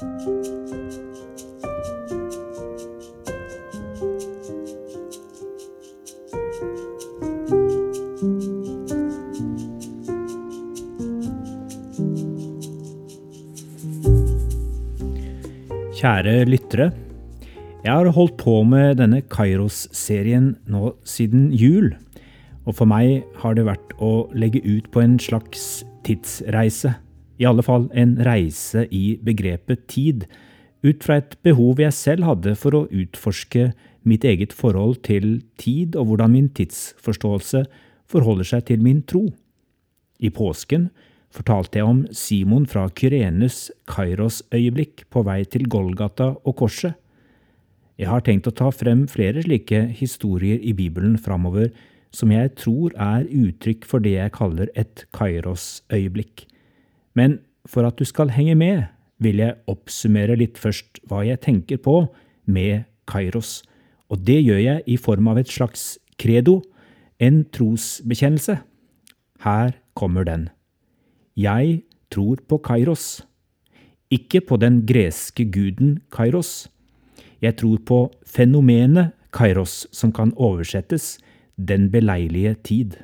Kjære lyttere. Jeg har holdt på med denne Kairos-serien nå siden jul. Og for meg har det vært å legge ut på en slags tidsreise. I alle fall en reise i begrepet tid, ut fra et behov jeg selv hadde for å utforske mitt eget forhold til tid og hvordan min tidsforståelse forholder seg til min tro. I påsken fortalte jeg om Simon fra Kyrenes Kairos-øyeblikk på vei til Golgata og korset. Jeg har tenkt å ta frem flere slike historier i Bibelen framover som jeg tror er uttrykk for det jeg kaller et Kairos-øyeblikk. Men for at du skal henge med, vil jeg oppsummere litt først hva jeg tenker på med Kairos, og det gjør jeg i form av et slags credo, en trosbekjennelse. Her kommer den. Jeg tror på Kairos. Ikke på den greske guden Kairos. Jeg tror på fenomenet Kairos, som kan oversettes den beleilige tid.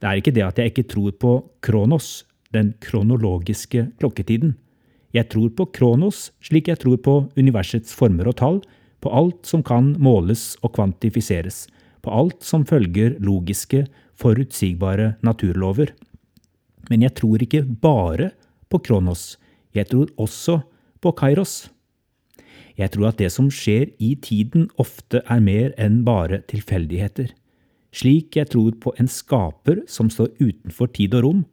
Det er ikke det at jeg ikke tror på Kronos, den kronologiske klokketiden. Jeg tror på Kronos slik jeg tror på universets former og tall, på alt som kan måles og kvantifiseres, på alt som følger logiske, forutsigbare naturlover. Men jeg tror ikke bare på Kronos, jeg tror også på Kairos. Jeg tror at det som skjer i tiden ofte er mer enn bare tilfeldigheter. Slik jeg tror på en skaper som står utenfor tid og rom,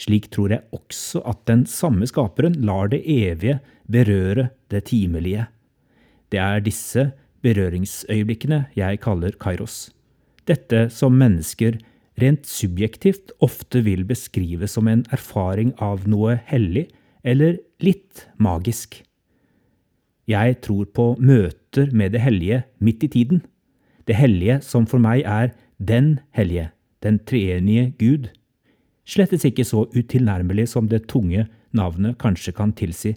slik tror jeg også at den samme skaperen lar det evige berøre det timelige. Det er disse berøringsøyeblikkene jeg kaller Kairos. Dette som mennesker rent subjektivt ofte vil beskrive som en erfaring av noe hellig eller litt magisk. Jeg tror på møter med det hellige midt i tiden, det hellige som for meg er den hellige, den treenige Gud. Slettes ikke så utilnærmelig som det tunge navnet kanskje kan tilsi.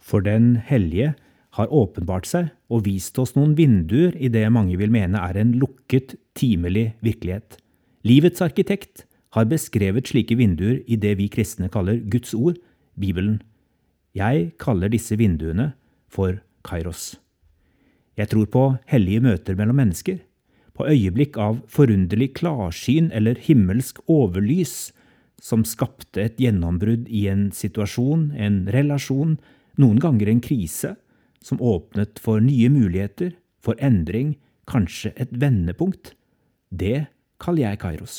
For den hellige har åpenbart seg og vist oss noen vinduer i det mange vil mene er en lukket, timelig virkelighet. Livets arkitekt har beskrevet slike vinduer i det vi kristne kaller Guds ord, Bibelen. Jeg kaller disse vinduene for Kairos. Jeg tror på hellige møter mellom mennesker, på øyeblikk av forunderlig klarsyn eller himmelsk overlys som skapte et gjennombrudd i en situasjon, en relasjon, noen ganger en krise, som åpnet for nye muligheter, for endring, kanskje et vendepunkt. Det kaller jeg Kairos.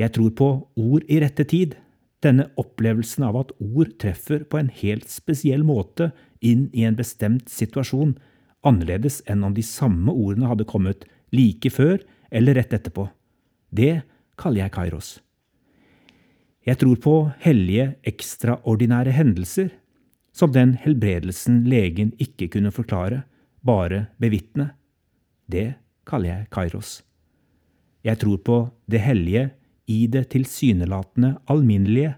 Jeg tror på ord i rette tid, denne opplevelsen av at ord treffer på en helt spesiell måte inn i en bestemt situasjon, annerledes enn om de samme ordene hadde kommet like før eller rett etterpå. Det kaller jeg Kairos. Jeg tror på hellige, ekstraordinære hendelser, som den helbredelsen legen ikke kunne forklare, bare bevitne. Det kaller jeg Kairos. Jeg tror på det hellige i det tilsynelatende alminnelige,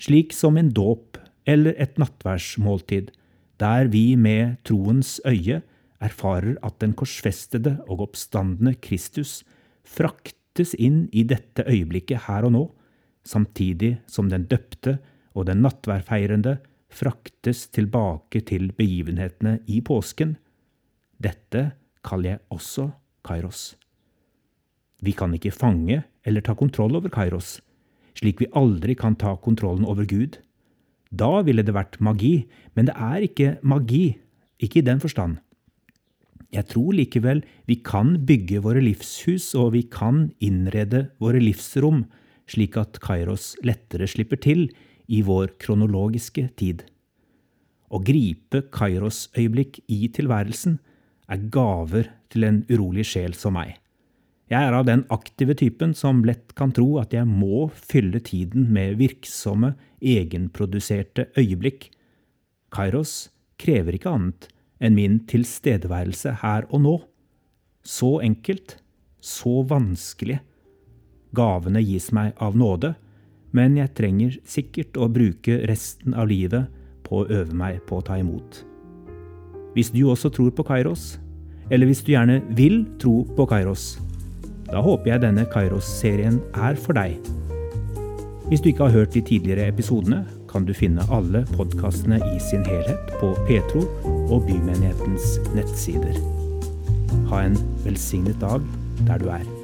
slik som en dåp eller et nattværsmåltid, der vi med troens øye erfarer at den korsfestede og oppstandende Kristus fraktes inn i dette øyeblikket her og nå, samtidig som den døpte og den nattværfeirende fraktes tilbake til begivenhetene i påsken. Dette kaller jeg også Kairos. Vi kan ikke fange eller ta kontroll over Kairos, slik vi aldri kan ta kontrollen over Gud. Da ville det vært magi, men det er ikke magi, ikke i den forstand. Jeg tror likevel vi kan bygge våre livshus, og vi kan innrede våre livsrom, slik at Kairos lettere slipper til i vår kronologiske tid. Å gripe Kairos-øyeblikk i tilværelsen er gaver til en urolig sjel som meg. Jeg er av den aktive typen som lett kan tro at jeg må fylle tiden med virksomme, egenproduserte øyeblikk. Kairos krever ikke annet enn min tilstedeværelse her og nå. Så enkelt, så vanskelig. Gavene gis meg av nåde, men jeg trenger sikkert å bruke resten av livet på å øve meg på å ta imot. Hvis du også tror på Kairos, eller hvis du gjerne vil tro på Kairos, da håper jeg denne Kairos-serien er for deg. Hvis du ikke har hørt de tidligere episodene, kan du finne alle podkastene i sin helhet på Petro og Bymenighetens nettsider. Ha en velsignet dag der du er.